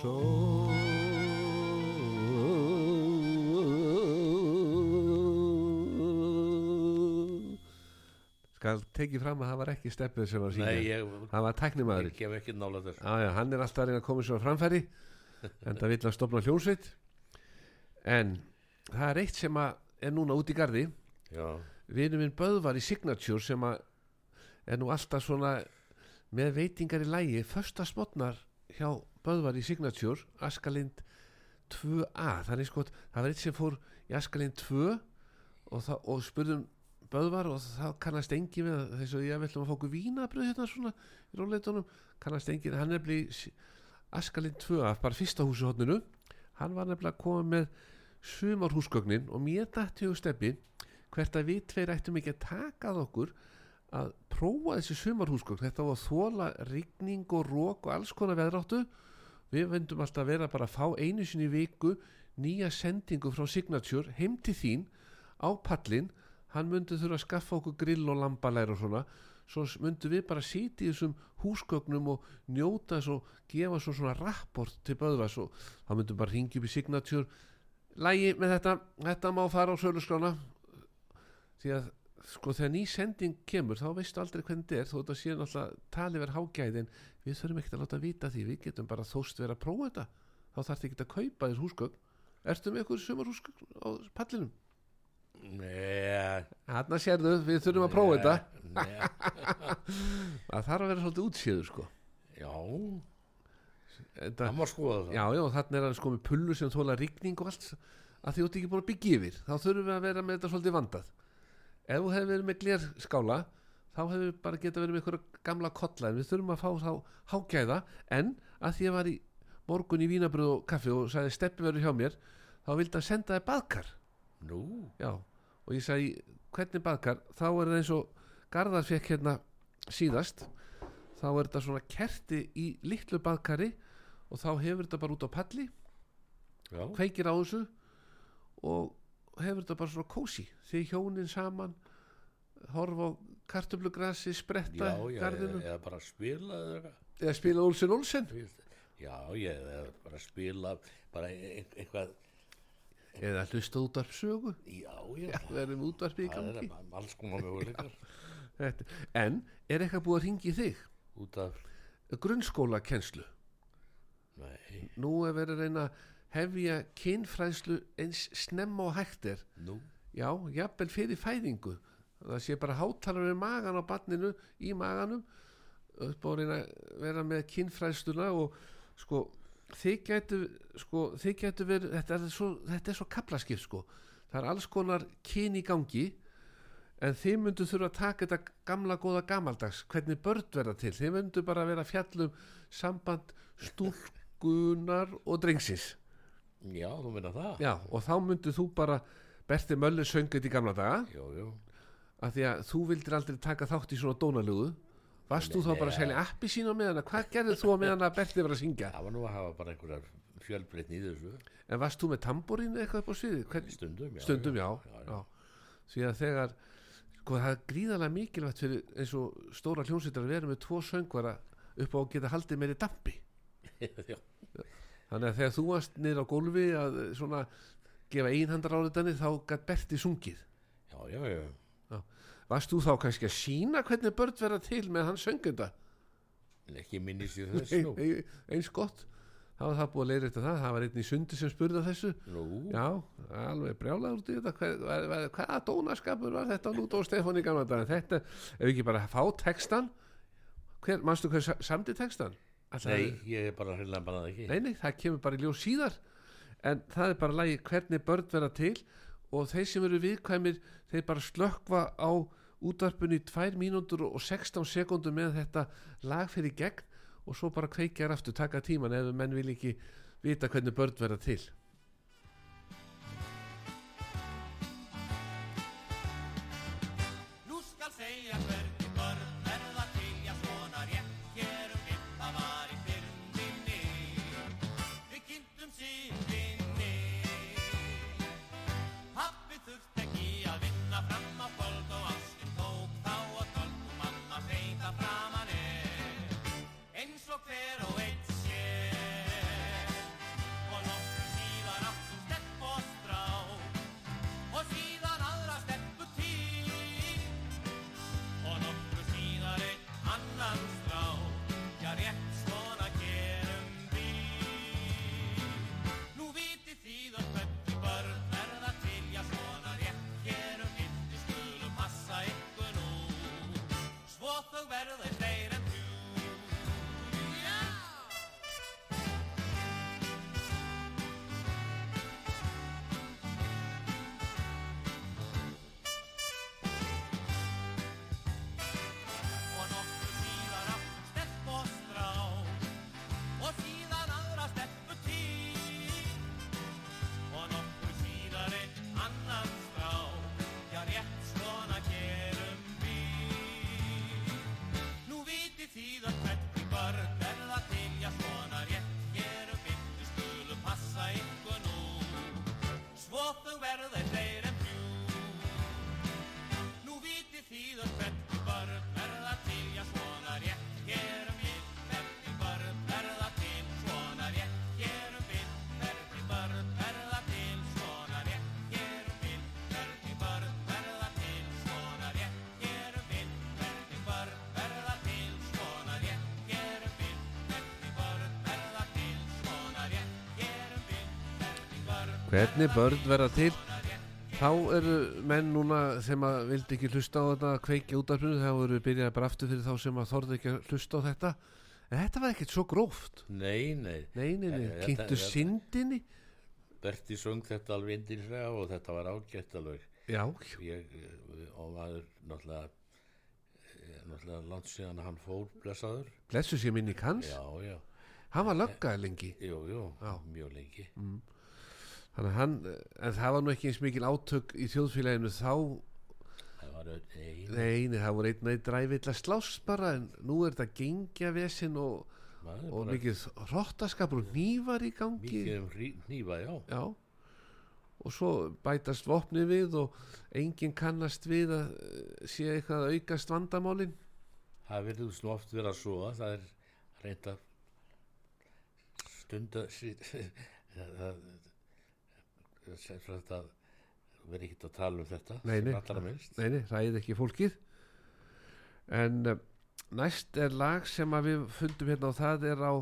S3: morgun skal
S1: tekið fram að það var ekki steppið sem var syngja.
S2: Nei, ég,
S1: það var tæknimaður
S2: ég gef ekki nála þess.
S1: Já, já, hann er alltaf að reyna að koma sér á framfæri en það vill að stopna hljónsveit en það er eitt sem er núna út í gardi
S2: Já,
S1: vinur minn Böðvar í Signature sem er nú alltaf svona með veitingar í lægi första smotnar hjá Böðvar í Signature Askalind 2A þannig sko, það var eitt sem fór í Askalind 2 og, það, og spurðum Böðvar og það kannast engi með þess að ég ætlum að fá okkur vínabröð hérna svona í róleitunum kannast engi, hann er blið Askalind 2A, bara fyrsta húsi hodninu hann var nefnilega að koma með sumarhúsgögnin og mér dætti og steppi hvert að við tveir ættum ekki að taka að okkur að prófa þessi sumarhúsgögn. Þetta var þóla rigning og rók og alls konar veðráttu við vendum alltaf að vera bara að fá einu sinni viku nýja sendingu frá Signature heim til þín á pallin hann myndi þurfa að skaffa okkur grill og lambalæri og svona. Svo myndum við bara sitja í þessum húsgögnum og njóta þess og gefa svo svona rapport til Böðvars og þá myndum bara ringi upp í Signature. Lægi með þetta, þetta má fara á söluskrána því að sko þegar ný sending kemur þá veistu aldrei hvernig þetta er þó þetta sé náttúrulega tali verið hágæð en við þurfum ekkert að láta vita því. Við getum bara þóst verið að prófa þetta. Þá þarf þetta ekki að kaupa þess húsgögn. Ertu með eitthvað sumar húsgögn á pallinum?
S2: Nei,
S1: Hanna sérðu, við þurfum að prófa þetta. Það þarf að vera svolítið útsíður sko.
S2: Já,
S1: þetta,
S2: það má skoða það.
S1: já, já, þannig er hann sko með pullu sem þóla rigning og allt. Að því þú ert ekki búin að byggja yfir þá þurfum við að vera með þetta svolítið vandað ef þú hefur verið með glerskála þá hefur við bara geta verið með einhverja gamla kolla en við þurfum að fá þá hágæða. En að því að var í morgun í vínabröð og kaffi og sagði steppi verður hjá mér þá vildi hann senda þér baðkar.
S2: Nú,
S1: já, og ég sagði hvernig baðkar? Þá er það eins og Garðar fekk hérna síðast. Þá er þetta svona kerti í litlu baðkari og þá hefur þetta bara út á palli.
S2: Já,
S1: kveikir á þessu og hefur þetta bara svona kósi því hjónin saman horfa á kartöflugrassi spretta
S2: já, já
S1: garðinu
S2: eða, bara spila eða
S1: spila Olsen Olsen.
S2: Já, ég eða bara spila bara ein, eitthvað
S1: eða hlusta útvarpsögu
S2: já, já,
S1: við erum útvarpið í gangi.
S2: alls konar möguleikar.
S1: En er eitthvað búið að ringi þig?
S2: Út af,
S1: grunnskóla kennslu
S2: nei,
S1: nú er verið að reyna hefja kynfræðslu eins snemma og hægt er.
S2: Nú.
S1: Já, jafnvel fyrir fæðingu. Það sé bara hátalar við magan á barninu í maganum. Upp á að vera með kynfræðsluna og sko þið gætu sko, þið gætu verið þetta er svo, þetta er svo kaplaskipt sko. Það er alls konar kyn í gangi en þið myndu þurfa að taka þetta gamla góða gamaldags. Hvernig börn verða til? Þið myndu bara vera fjallum samband stúlkunar og drengsins
S2: já, þú meina það.
S1: Já, og þá myndu þú bara Berti Möller söngið í gamla daga.
S2: Jú, jú,
S1: af því að þú vildir aldrei taka þátt í svona dónalögu. Varst þú þá bara að selja appi sín á meðan? Hvað gerðið þú á meðan að Berti var að syngja?
S2: Það var nú að hafa bara einhverjar fjölbreytni í þessu.
S1: En varst þú með tamborínu eitthvað upp á sviði Hvern,
S2: stundum, já,
S1: stundum já,
S2: já,
S1: já, því að þegar sko það er gríðarlega mikilvægt fyrir eins og stóra hljónsveitar að vera með tvo söngvara upp á að geta haldið meiri dampi.
S2: Já,
S1: þannig að þegar þú varst niður á gólfi að eh, svona gefa einhandar áriðanir þá gætt Berti sungið.
S2: Já, já, já.
S1: varst þú þá kannski að sína hvernig börn verða til með hans söngunda
S2: En ekki minnist ég þess nú.
S1: Eins gott. Þá var það búið að leira eftir það. Það var einn í sundi sem spurði að þessu.
S2: Nú,
S1: já, alveg í þetta. Hvað, hvað, hvað, hvaða dónaskapur var þetta nút í gamla dag þetta, ef ekki bara fá textan hver, manstu hver sa- samdi textan?
S2: Nei, ég er bara hreinlega bara það ekki.
S1: Nei, nei, það kemur bara í ljós síðar. En það er bara lagi hvernig börn verða til og þeir sem eru viðkvæmir þeir bara slökva á útvarpunni í 2 mínútur og 16 sekúndur með þetta lag fyrir gegn og svo bara kveikjar aftur, taka tíman ef menn vil ekki vita
S3: hvernig börn verða til hvernig börn verða til?
S1: Þá eru menn núna sem að vildi ekki hlusta á þetta að kveikja útarpinu þá eru byrjað bara aftur fyrir þá sem að þorði ekki að hlusta á þetta. En þetta var ekkert svo gróft.
S2: Nei, nei,
S1: nei, nei, nei,
S2: Þetta-
S1: kynntu
S2: þetta-
S1: syndinni.
S2: Berti söng þetta alveg indinslega og þetta var ágætt alveg.
S1: Já,
S2: ég, eh, og maður náttúrulega eh, náttúrulega langt síðan að hann fór blessaður.
S1: Blessu sér minni kanns
S2: já, já,
S1: hann var löggaði lengi.
S2: Jú, jú,
S1: Já.
S2: mjög lengi
S1: Þannig að hann, en það var nú ekki eins mikil átök í þjóðfélaginu þá.
S2: Það var Nei,
S1: nei, það voru einn og einn dræfill að slást bara en nú er þetta gengja vesinn og, og mikið hrottaskapur og nývar í gangi.
S2: Mikið um hnífa, já.
S1: Já. Og svo bætast vopni við og enginn kannast við að eh, sé eitthvað að aukast vandamálin.
S2: Það verður svona oft verið að svo það er reynd að stunda sí- það það sem að verður ekkert að tala um þetta
S1: Nei, nei.
S2: sem allra minnst.
S1: Nei, nei, ræði ekki fólkið. En uh, næst er lag sem að við fundum hérna og það er á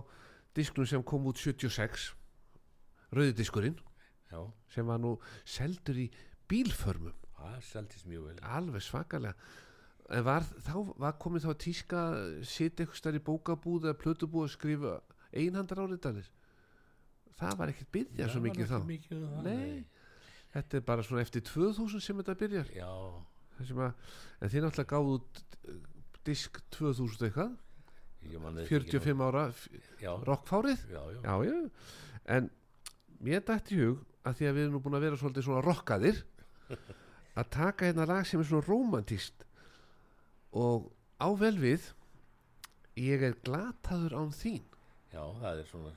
S1: disknum sem kom út 76 rauðidiskurinn
S2: já,
S1: sem var nú seldur í bílförmum.
S2: Það seldist mjög vel.
S1: Alveg svakalega. En var, þá, var komið þá tíska sitja eitthvað stær í bókabúð eða plötubúð að skrifa einhandar áriðanir það var ekkert byrjað svo mikið þá.
S2: mikið um það,
S1: Nei. þetta er bara svona eftir 2000 sem þetta byrjar. Sem að, en þið náttúrulega gáðu eh, disk 2000 eitthvað.
S2: Ég man þetta ekki
S1: 45 ára
S2: já,
S1: rockfárið.
S2: Já, já,
S1: en mér dætti hug að því að við erum nú búin að vera svolítið svona rockaðir að taka hérna lag sem er svona romantíst og á vel við ég er glataður án þín.
S2: Já, það er svona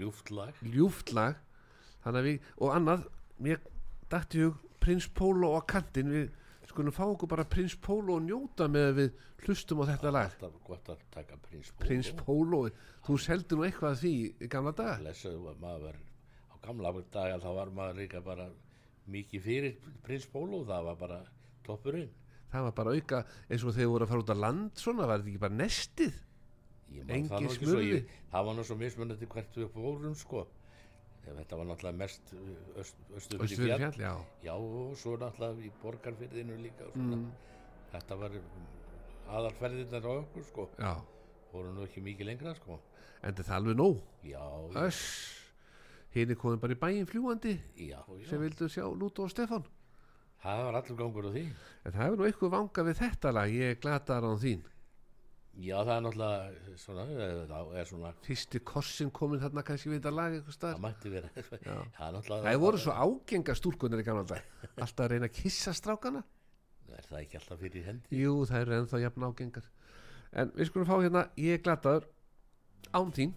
S2: ljúft lag.
S1: Ljúft lag. Þannig að við, og annað mér dætti hug Prins Pólo á kantinn. Við skulum fá okkur bara Prins Pólo og njóta með að við hlustum á þetta lag.
S2: alltaf gott að taka prins
S1: Prins Pólo, þú seldi nú eitthvað að því í gamla dag
S2: lesaðu að maður var á gamla dagar þá var maður líka bara mikið fyrir prins Pólo það var bara toppurinn.
S1: Það var bara auka eins og þegar voru að fara út á land svona, var þetta ekki bara nestið Engin smurði.
S2: það var nú svo mismunandi hvert við fórum sko. Þetta var náttúrulega mest uh, öst, östu
S1: Östu
S2: fyrir
S1: fyrir
S2: fjall.
S1: já.
S2: Já og svo náttúrulega í borgarfyrðinu líka
S1: mm,
S2: þetta var aðalferðirnar á okkur sko.
S1: Já,
S2: voru nú ekki mikið lengra sko.
S1: En þetta er alveg nóg.
S2: Já,
S1: öss. Hinn er komin bara í bæinn fljúandi
S2: já,
S1: sem vildu sjá Lúto og Stefán.
S2: Það var allur gangur á því.
S1: En það hefur nú eitthvað vanga við þetta lag. Ég glataður án þín
S2: já það er náttúrulega svona, eh, það er svona
S1: fyrsti kossin komin þarna kannski við þetta lag eitthvað
S2: það
S1: staðar
S2: mætti vera
S1: Já.
S2: það er
S1: það voru svo ágenga stúrkunir í gamla dag alltaf að reyna að kissa strákana.
S2: Er það ekki alltaf fyrir hendi?
S1: Jú, það eru ennþá jafn ágengar. En við skulum fá hérna ég er glataður án þín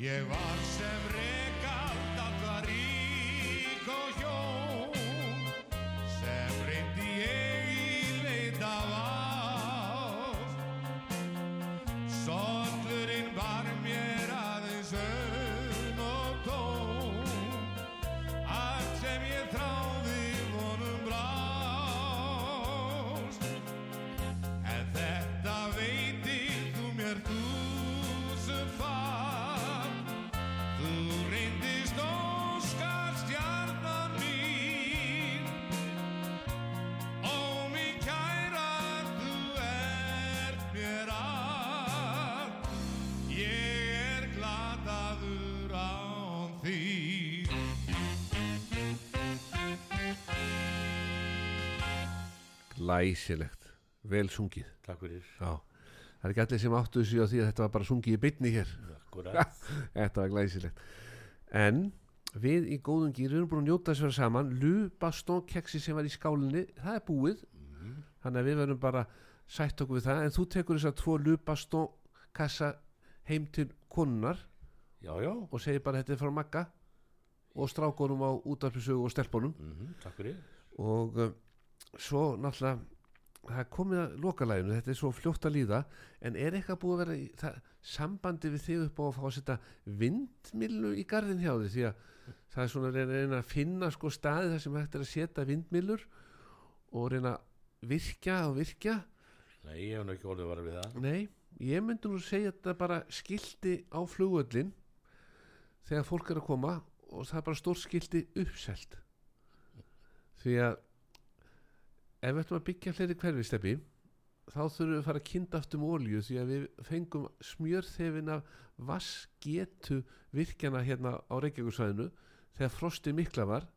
S3: Ég var sem
S1: Glæsilegt, vel sungið.
S2: Takk fyrir.
S1: Já, það er ekki allir sem áttu þessu á því að þetta var bara sungið í bytni hér. Þetta var glæsilegt. En við í góðum gýr erum búin að njóta þess að vera saman. Lu Baston keksi sem var í skálinni Það er búið. Þannig að við verðum bara sætt okkur við það. En þú tekur þess að tvo Lu Baston kassa heim til konunnar
S2: Já, já.
S1: og segir bara þetta er frá Magga og strákonum á útarpisögu og stelpunum.
S2: Mm Takk fyrir.
S1: Og uh, svo náttúrulega það komið að lokalæginu, þetta er svo fljótt að líða en er eitthvað búið að vera í það, sambandi við þig upp á að fá að setja vindmillu í garðin hjá þig því að það er svona að reyna, reyna að finna sko staði þar sem hægt er að setja vindmillur og reyna að virkja og virkja.
S2: Nei, ég hef nú ekki orðið að vara við það.
S1: Nei, ég myndi nú segja þetta bara skilti á flugvöllin þegar fólk er að koma og það er bara stór skilti uppselt. Því að ef við ætlum að byggja fleiri hverfisteppi þá þurfum við að fara að kynna aftur um olju því að við fengum smjörþefin af vassgetu virkjana hérna á Reykjavíkusvæðinu þegar frosti mikla var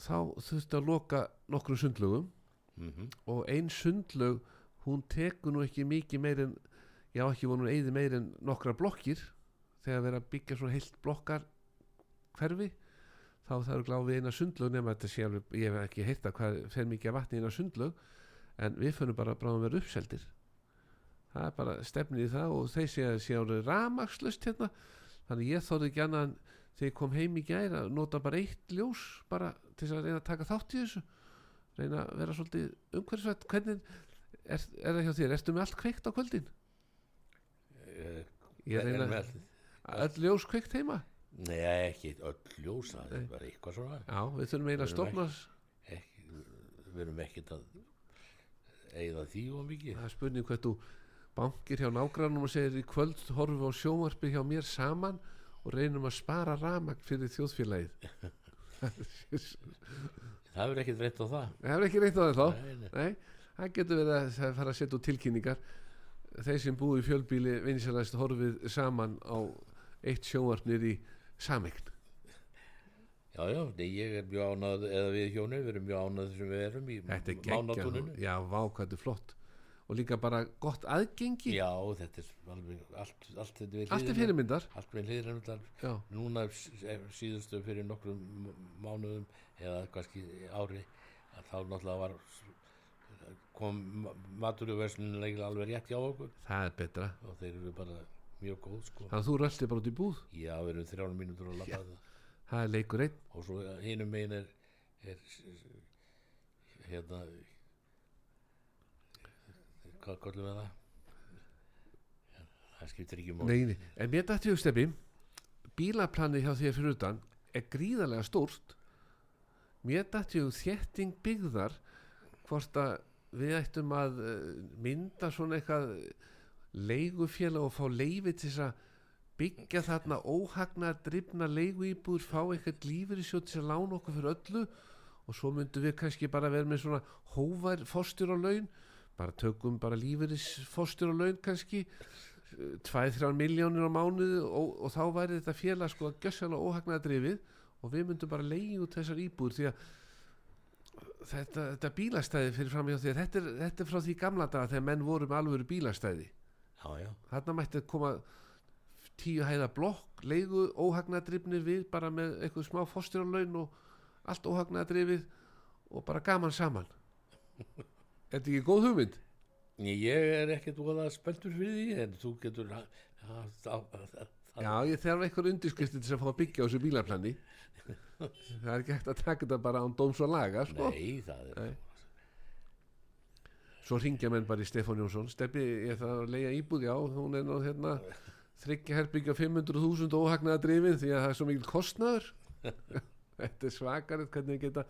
S1: þá þurfti að loka nokkrum sundlögum
S2: mm
S1: og ein sundlaug hún tekur nú ekki mikið meir en já ekki voru hún eði meir en nokkra blokkir þegar verið að byggja svona heilt blokkar hverfi þá það eru gláfið eina sundlaug nema þetta sé alveg, ég hef ekki heyrt að hvað fer mikið að vatni eina sundlaug en við fyrir bara bráðum að vera uppseldir. Það er bara stefnið í það og þeir sé að sé árið ramakslust hérna. Þannig ég þóði ekki annað en þegar ég kom heim í gæra að nota bara eitt ljós bara til þess að reyna að taka þátt í þessu. Reyna að vera svolítið umhverfisvætt hvernig er, er það hjá þér, ertu með allt kveikt á kvöldin? Ég reyna öll ljós kveikt heima
S2: Nei, ekki öll ljósa Það bara eitthvað svona.
S1: Já, við þurfum eiginlega að stopna
S2: Við erum ekkert að eigða því og mikið.
S1: Það er spurning hvað þú bankir hjá nágrannum og segir í kvöld horfum við á sjónvarpi hjá mér saman og reynum að spara ramagn fyrir þjóðfélagið.
S2: Það verður ekkert reynt á það.
S1: Það hefur ekki reynt á það þá.
S2: Nei, nei.
S1: Það getur verið að það fara að setja út tilkynningar. Þeir sem búið í fjölbíli vinsalast horfið saman á eitt sjónvarpnir í sameign.
S2: Já, já, ég er mjög ánað eða við hjónir, við erum mjög ánað þessum við erum í mánatúninu.
S1: Já, vá hvað þetta er flott. Og líka bara gott aðgengi.
S2: Já, þetta er alveg allt, allt þetta við
S1: allt er fyrirmyndar.
S2: Allt við
S1: Já,
S2: núna eh, síðustu fyrir nokkrum mánuðum eða kannski ári að þá náttúrulega var kom maturverslunlega alveg rétt hjá okkur.
S1: Það er betra.
S2: Og þeir eru bara mjög góð sko.
S1: Þannig að þú röltir bara út í búð.
S2: Já, við erum þrjánum mínútur að lappa það
S1: Það er leikur einn.
S2: Og svo hinum megin er, er hérna hvað kallum við það? Það skiptir ekki mál
S1: Nei, nei. En mér dætti ég stefni bílaplanið hjá þér fyrir utan er gríðarlega stórt. Mér dætti ég þétting byggðar hvort að við ættum að eh, mynda svona eitthvað leigufélag og fá leifi til þess að byggja þarna óhagna drifna leiguíbúður, fá eitthvað lífur í sjótt að lána okkur fyrir öllu. Og svo myndum við kannski bara vera með svona hóvar fórstur á laun. Bara tökum bara lífeyris fórstur á laun kannski 2-3 miljónir á mánuði og, og þá væri þetta félag sko að gjössalega óhagnaða drifið. Og við myndum bara leiði út þessar íbúður því að þetta, þetta bílastæði fyrir fram hjá því þetta er, þetta er frá því gamla daga þegar menn voru með alvöru bílastæði þarna mætti koma tíu hæða blokk leigu óhagnaðadrifnir við bara með eitthvað smá fórstur á laun og allt óhagnaðadrifið og bara gaman saman er þetta ekki góð hugmynd?
S2: Ég er ekkert voða spenntur fyrir því en þú getur
S1: Já, ég þarf eitthvað undirskriftir til að fá að byggja á þessu bílaplani Það er ekki hægt að taka þetta bara án dóms og laga sko.
S2: Nei, það er
S1: Nei. Svo ringja menn bara í Stefán Jónsson. Steppi, ég þarf að leia íbúð Já, hún er nú hérna þryggja herbyggja 500.000 óhagnaða drifin því að það er svo mikil kostnaður. Þetta er hvernig ég geta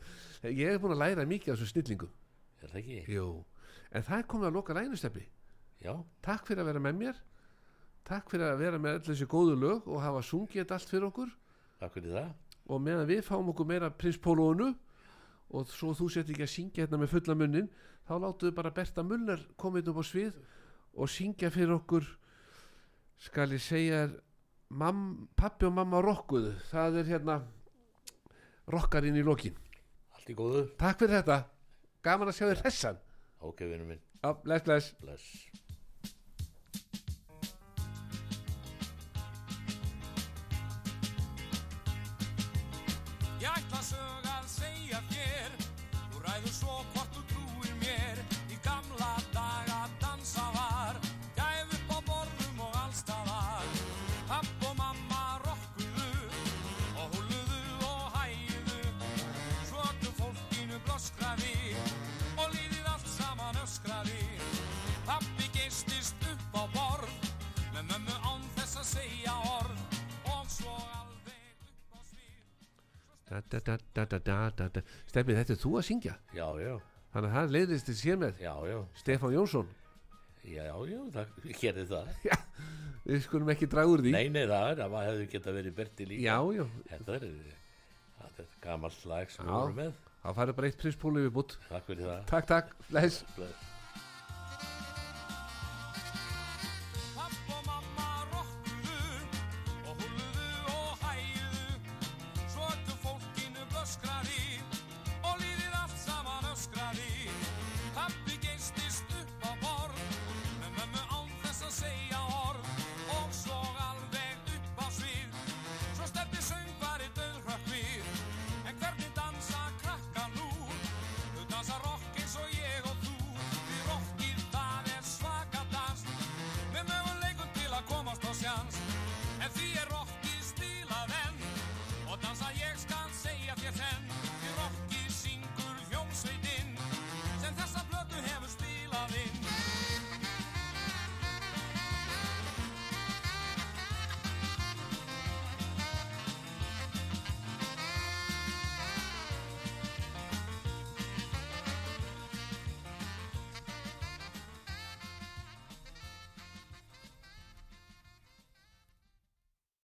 S1: Ég er búin að læra mikið af þessu snillingum.
S2: Er það ekki?
S1: Jú, en það er komið að loka læginu Steppi
S2: Já,
S1: Takk fyrir að vera með mér. Takk fyrir að vera með öll þessi góðu lög og hafa sungið allt fyrir okkur.
S2: Takk fyrir það.
S1: Og meðan við fáum okkur meira prinspólónu og svo þú sett ekki að syngja hérna með fulla munnin þá látum við bara Berta Muller koma inn upp á svið og syngja fyrir okkur skal ég segja mam, pappi og mamma rokkuðu. Það er hérna rokkarinn í lokin.
S2: Allt í góðu.
S1: Takk fyrir þetta, gaman að sjá þér hessan
S2: Ok, vinnu minn.
S1: Já, bless bless.
S2: Bless.
S3: Ég ætla sög að segja þér. Þú ræður svo hvort þú trúir mér
S1: Stefni, þetta er þú að syngja?
S2: Já, já,
S1: þannig að það leiðist þér sér með.
S2: Já, já.
S1: Stefán Jónsson.
S2: Já, já, það gerði það.
S1: Við skulum ekki draga úr því.
S2: Nei, nei, það er, það hefði geta verið Berti líka.
S1: Já, já,
S2: Þetta er, þetta er gamalt slag sem
S1: Já.
S2: við vorum með.
S1: Þá farið bara eitt prinspólu við bútt
S2: Takk fyrir það.
S1: Takk, takk, bless.
S2: Bless